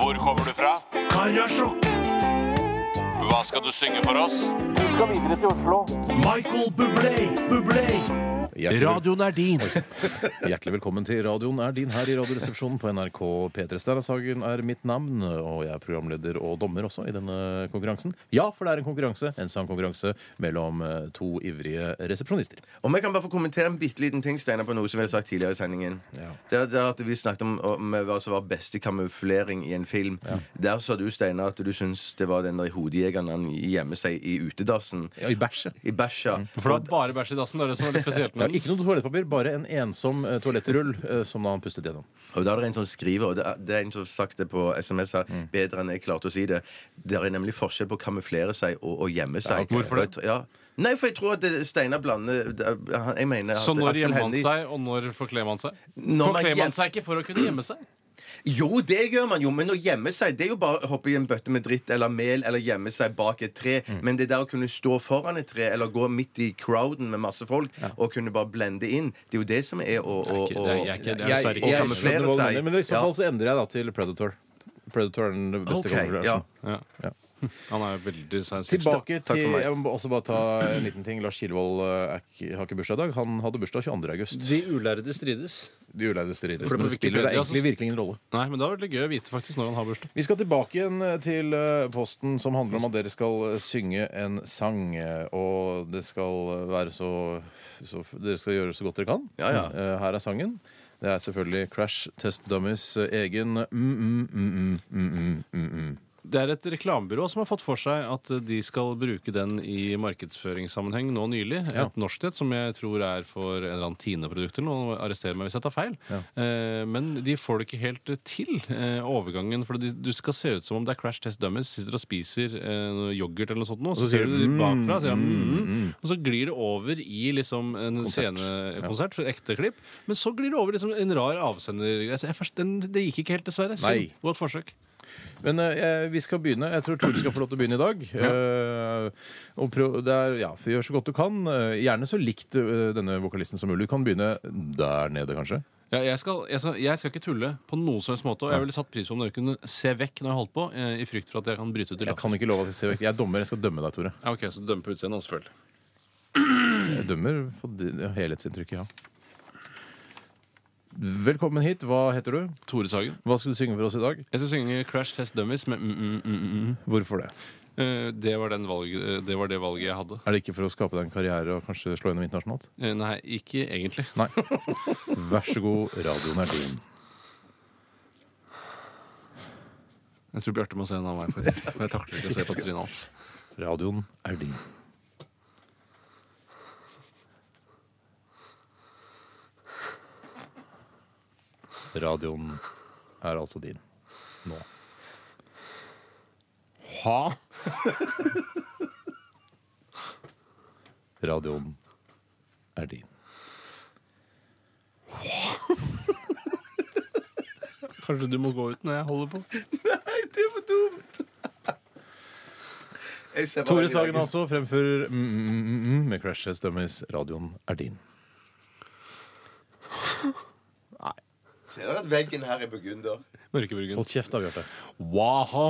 Hvor kommer du fra? Karasjok. Hva skal du synge for oss? Du skal videre til Oslo. Michael Bublé. Bublé. Hjertelig, Radioen er din. hjertelig velkommen til radioen er din her i Radioresepsjonen på NRK P3. Steinar er mitt navn, og jeg er programleder og dommer også i denne konkurransen. Ja, for det er en konkurranse, en sangkonkurranse mellom eh, to ivrige resepsjonister. Om jeg kan bare få kommentere en bitte liten ting Steinar, på noe som vi har sagt tidligere i sendingen. Ja. Det, er, det at Vi snakket om, om hva som var beste kamuflering i en film. Der sa du Steinar, at du syns det var den der hodejegeren han gjemmer seg i utedassen. Ja, I bæsjet. I bæsja. For det var bare bæsj i dassen. Det er det som er litt spesielt Ja. Ikke noe toalettpapir, bare en ensom eh, toalettrull eh, som han pustet gjennom. Og da er det en som skriver, og det er, det er en som har sagt det på SMS her, Mm. bedre enn jeg klarte å si det. Det er nemlig forskjell på å kamuflere seg og å gjemme seg. Ja. Hvorfor det? Ja. Nei, for jeg tror at det- Steinar blander det er- han- Jeg mener at Så når Aksel gjemmer man Hennie- seg, og når forkler man seg? Når man Forkler man gjem- seg ikke for å kunne gjemme seg? Jo, det gjør man jo, men å gjemme seg Det er jo bare å hoppe i en bøtte med dritt eller mel eller gjemme seg bak et tre. Mm. Men det der å kunne stå foran et tre eller gå midt i crowden med masse folk og kunne bare blende inn, det er jo det som er å, er er- er er kamuflere seg. men i så fall så endrer jeg da til Predator. Predator er den beste Ok, ja. Ja. Ja. Han er veldig science fiction. Tilbake til. Jeg må også bare ta en liten ting. Lars Kilevold eh, er ikke- har ikke bursdag i dag. Han hadde bursdag 22. august. De ulærde strides. De ulærde strides. For det Men på det spiller det Wikipedia egentlig virkelig ingen rolle. Nei, men det hadde vært litt gøy å vite faktisk når han har bursdag. Vi skal tilbake igjen eh, til eh, posten som handler om at dere skal synge en sang. eh, Og det skal være så, så Dere skal gjøre så godt dere kan. Ja, ja. Eh, Her er sangen. Det er selvfølgelig Crash Test Dummies eh, egen mm, mm, mm, mm, mm, mm, mm. Det er et reklamebyrå som har fått for seg at de skal bruke den i markedsføringssammenheng nå nylig. Ja. Et norsk et som jeg tror er for en eller annen Tine-produkt eller noe. Arrester meg hvis jeg tar feil. Ja. Eh, men de får det ikke helt til, eh, overgangen. For de, du skal se ut som om det er Crash Test Dummies sitter og spiser eh, yoghurt eller noe sånt. Nå, så, så ser du det bakfra, mm, sier han, mm, mm, mm. og så glir det over i liksom en Konsert. scenekonsert, ja. ekte klipp. Men så glir det over i liksom en rar avsender... Altså, jeg den, det gikk ikke helt, dessverre. Synd. Godt forsøk. Men eh, vi skal begynne. Jeg tror Tore skal få lov til å begynne i dag. Eh, og prøv, det er, ja, Gjør så godt du kan. Eh, gjerne så likt eh, denne vokalisten som mulig. Du kan begynne der nede, kanskje. Ja, jeg, skal, jeg, skal, jeg skal ikke tulle på noen som helst måte. Og jeg ville satt pris på om dere kunne se vekk når jeg holdt på, eh, i frykt for at jeg kan bryte ut i Jeg latter. kan ikke love at jeg ser vekk. Jeg er dommer. Jeg skal dømme deg, Tore. Ja, ok, så dømme på utseendet, selvfølgelig. Jeg dømmer på di- helhetsinntrykket, ja. Velkommen hit. Hva heter du? Tore Sagen. Hva skal du synge for oss i dag? Jeg skal synge Crash Test Dummies med mm, mm, mm, mm. Hvorfor det? Eh, det, var den valg, eh, det var det valget jeg hadde. Er det ikke for å skape deg en karriere og kanskje slå gjennom internasjonalt? Eh, nei, ikke egentlig. Nei. Vær så god, radioen er din. Jeg tror Bjarte må se en av meg, faktisk. For jeg takler ikke å se på trynet hans. Radioen er din. Radioen er altså din nå. Ha? Radioen er din. Kanskje du må gå ut når jeg holder på? Nei, det var dumt! Jeg ser bare Tore Sagen altså fremfører mm, mm, mm, mm, med Crash Test Dummies. Radioen er din. Ser dere at veggen her er burgunder? Mørkebryggen. Hold kjeft, da, Bjarte. Waha.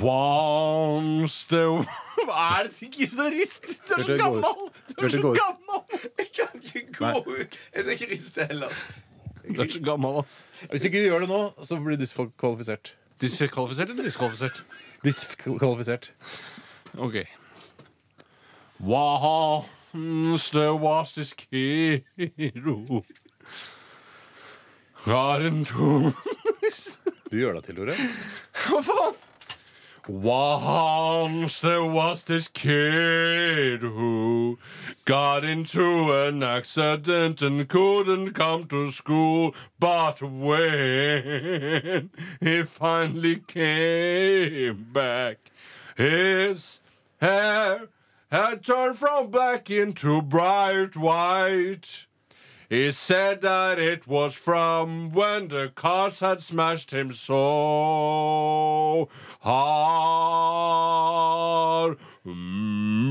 Wamste... Hva er det ikke så rist? Du er så gå ut. gammel! Du er Bjarte, så ut. gammel! Jeg kan ikke gå Nei. ut! Jeg skal ikke riste heller. Du er så gammel, ass. Hvis ikke du gjør det nå, så blir du diskvalifisert. Diskvalifisert eller diskvalifisert? Diskvalifisert. OK. Once there was this kid who got Du gjør deg til, Tore. Hva faen? Once there was this kid who got into an accident and couldn't come to school. But when he finally came back, his hair had turned from black into bright white. He said that it was from when the cars had smashed him so hard. Mm,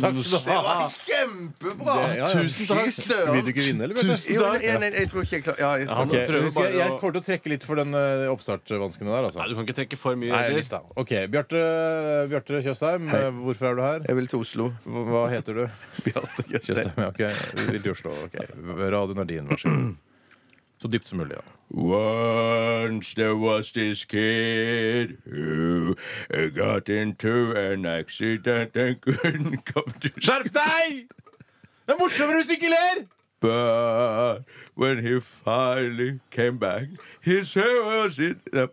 Takk skal du Det ha. var kjempebra! Det- ja, ja. Tusen takk. Fy søren. Vil du ikke vinne, eller, Bjarte? Jo, nei, nei, jeg tror ikke jeg klarer ja, jeg, Ok, prøver jeg, skal, bare jeg å- kommer til å trekke litt for den uh, oppstartvanskene der, altså. Nei, du kan ikke trekke for mye. Nei, heller. litt da. OK. Bjarte, Bjarte Tjøstheim, eh, hvorfor er du her? Jeg vil til Oslo. Hva hva heter du? Bjarte Tjøstheim. Tjøstheim, ja, ok. Du vil til Oslo. ok. Radio Nardin, vær så god. Så dypt som mulig, ja. Once there was this kid who got into an accident and couldn't come to Skjerp deg! Det er morsommere hvis du ikke ler! But when he finally came back, his hair was in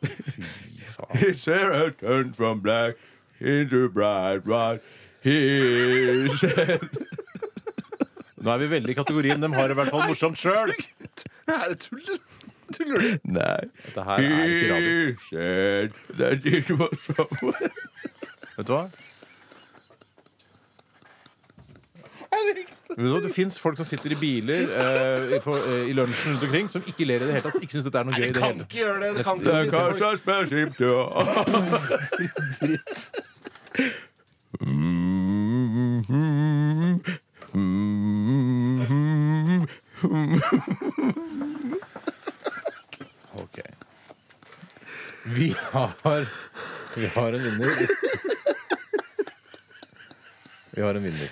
His hair had turned from black into bright white. He said Nå er vi veldig i kategorien dem har det i hvert fall morsomt sjøl. Er det tull? Tuller du? Nei. Dette her er ikke radio. Said that it was from Vet du hva? Vet du hva, Det fins folk som sitter i biler eh, på, eh, i lunsjen rundt omkring, som ikke ler i det hele tatt. Ikke syns dette er noe gøy i det hele tatt. gjøre det. Det kan Det er kanskje spesielt, Ok. Vi har Vi har en vinner. Vi har en vinner.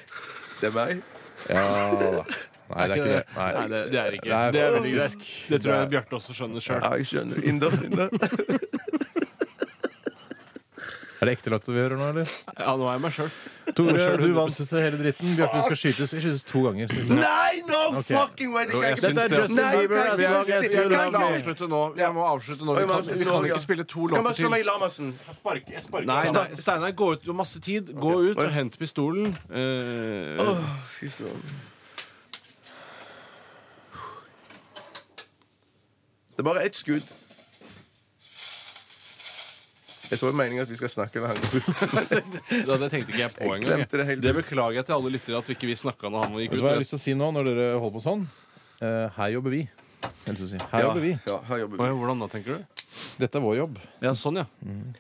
Det er meg. Ja da. Nei, det er ikke det. Nei. Nei, det, det er ikke. Det er Det er veldig greit. Det tror jeg Bjarte også skjønner sjøl. Ja, jeg skjønner. Inderst inne. Er det ekte latter vi hører nå, eller? Ja, nå er jeg meg sjøl. Tore, du 100%. vant hele dritten. Bjarte, du skal skytes, skytes to ganger. synes jeg. Nei, no Ok. fucking way! Det kan jeg jeg Dette er Justin Nei, Bieber. jeg kan as ikke- long as jeg you kan love ikke me. avslutte nå. Jeg må avslutte nå. Vi kan, vi kan ikke spille to Kan bare låter slå meg til. i Lamassen. Nei, nei, Steinar, gå ut. Du har masse tid. Gå ut og hent pistolen. Eh, fy søren. Det er bare ett skudd. Jeg tror det er meningen at vi skal snakke med han Ja, det tenkte ikke jeg på Jeg engang. glemte det helt Det beklager jeg til alle lyttere at vi ikke vi snakka når han gikk Vet du hva jeg har lyst til å si nå, når dere holder på sånn? Eh, her jobber vi. Jeg har lyst til å si. Her Ja, jobber vi. ja, her jobber Å, vi. ja, Hvordan da, tenker du? Dette er vår jobb. Ja, sånn, ja.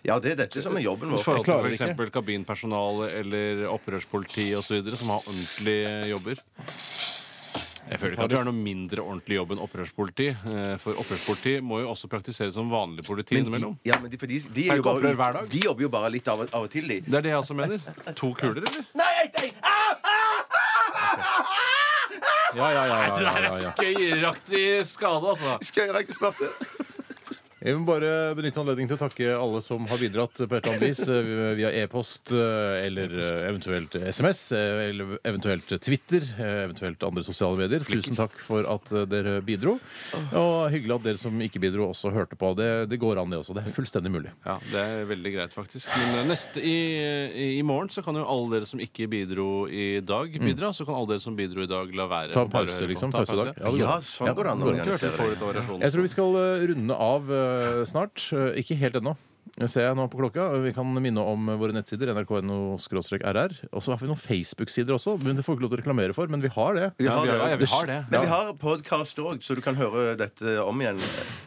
Ja, det er dette som er jobben I vår. forhold til eksempel kabinpersonale eller opprørspoliti osv. som har ordentlige jobber. Jeg føler ikke at du har noe mindre ordentlig jobb enn opprørspoliti. eh, For opprørspoliti må jo også praktiseres som vanlig politi Men innimellom. ja, men de, for de, de, Er er jo ikke opprør hver bare, dag? de jobber jo bare litt av, av og til, de. Det er det jeg også mener. To kuler, eller? Nei, nei, nei! Ah, ah, Ja, ja, ja. ja, ja, ja, er ja. skøyeraktig skade, altså. Skøyeraktig smerte? Jeg vil bare benytte anledningen til å takke alle som har bidratt på et eller annet vis eh, via e-post eh, eller eh, eventuelt SMS, eh, eller eventuelt Twitter, eh, eventuelt andre sosiale medier. Tusen takk for at eh, dere bidro. Og hyggelig at dere som ikke bidro, også hørte på. Det, det går an, det også. Det er fullstendig mulig. Ja, Det er veldig greit, faktisk. Men eh, neste i, i, i morgen så kan jo alle dere som ikke bidro i dag, bidra. Så kan alle dere som bidro i dag, la være. Ta en Bare pause, høre på. liksom. Ta en Pausedag. pause. Ja, det går Ja, sånn går det an å organisere litt variasjon? Jeg tror vi skal eh, runde av eh, snart. Eh, Ikke helt ennå. Det ser jeg nå på klokka. Vi kan minne om våre nettsider. nrk.no-rr. Og så har vi noen Facebook-sider også. Men Det får vi ikke lov til å reklamere for, men vi har det. Ja, har vi, det. ja, vi har det. Men vi har podkast òg, så du kan høre dette om igjen.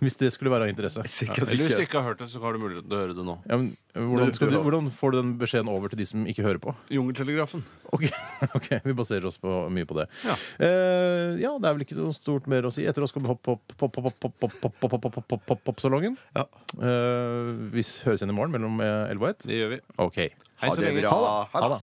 Hvis det skulle være av interesse. Sikkert Eller hvis du ikke. har hørt det, så har du mulighet til å høre det nå. Ja, men, eh, hvordan, skal du, hvordan får du den beskjeden over til de som ikke hører på? Jungeltelegrafen. Ok, ok, Vi baserer oss på, mye på det. Ja. Uh, ja, det er vel ikke noe stort mer å si. Etter oss kommer Pop-Pop-Pop-Pop-Pop-Pop-Pop-Pop-Pop-Pop-Salongen. Ja. Vi høres igjen i morgen mellom eh, 11 og 1. Det gjør vi. OK. Hei så lenge. bra. Ha det. Ha det.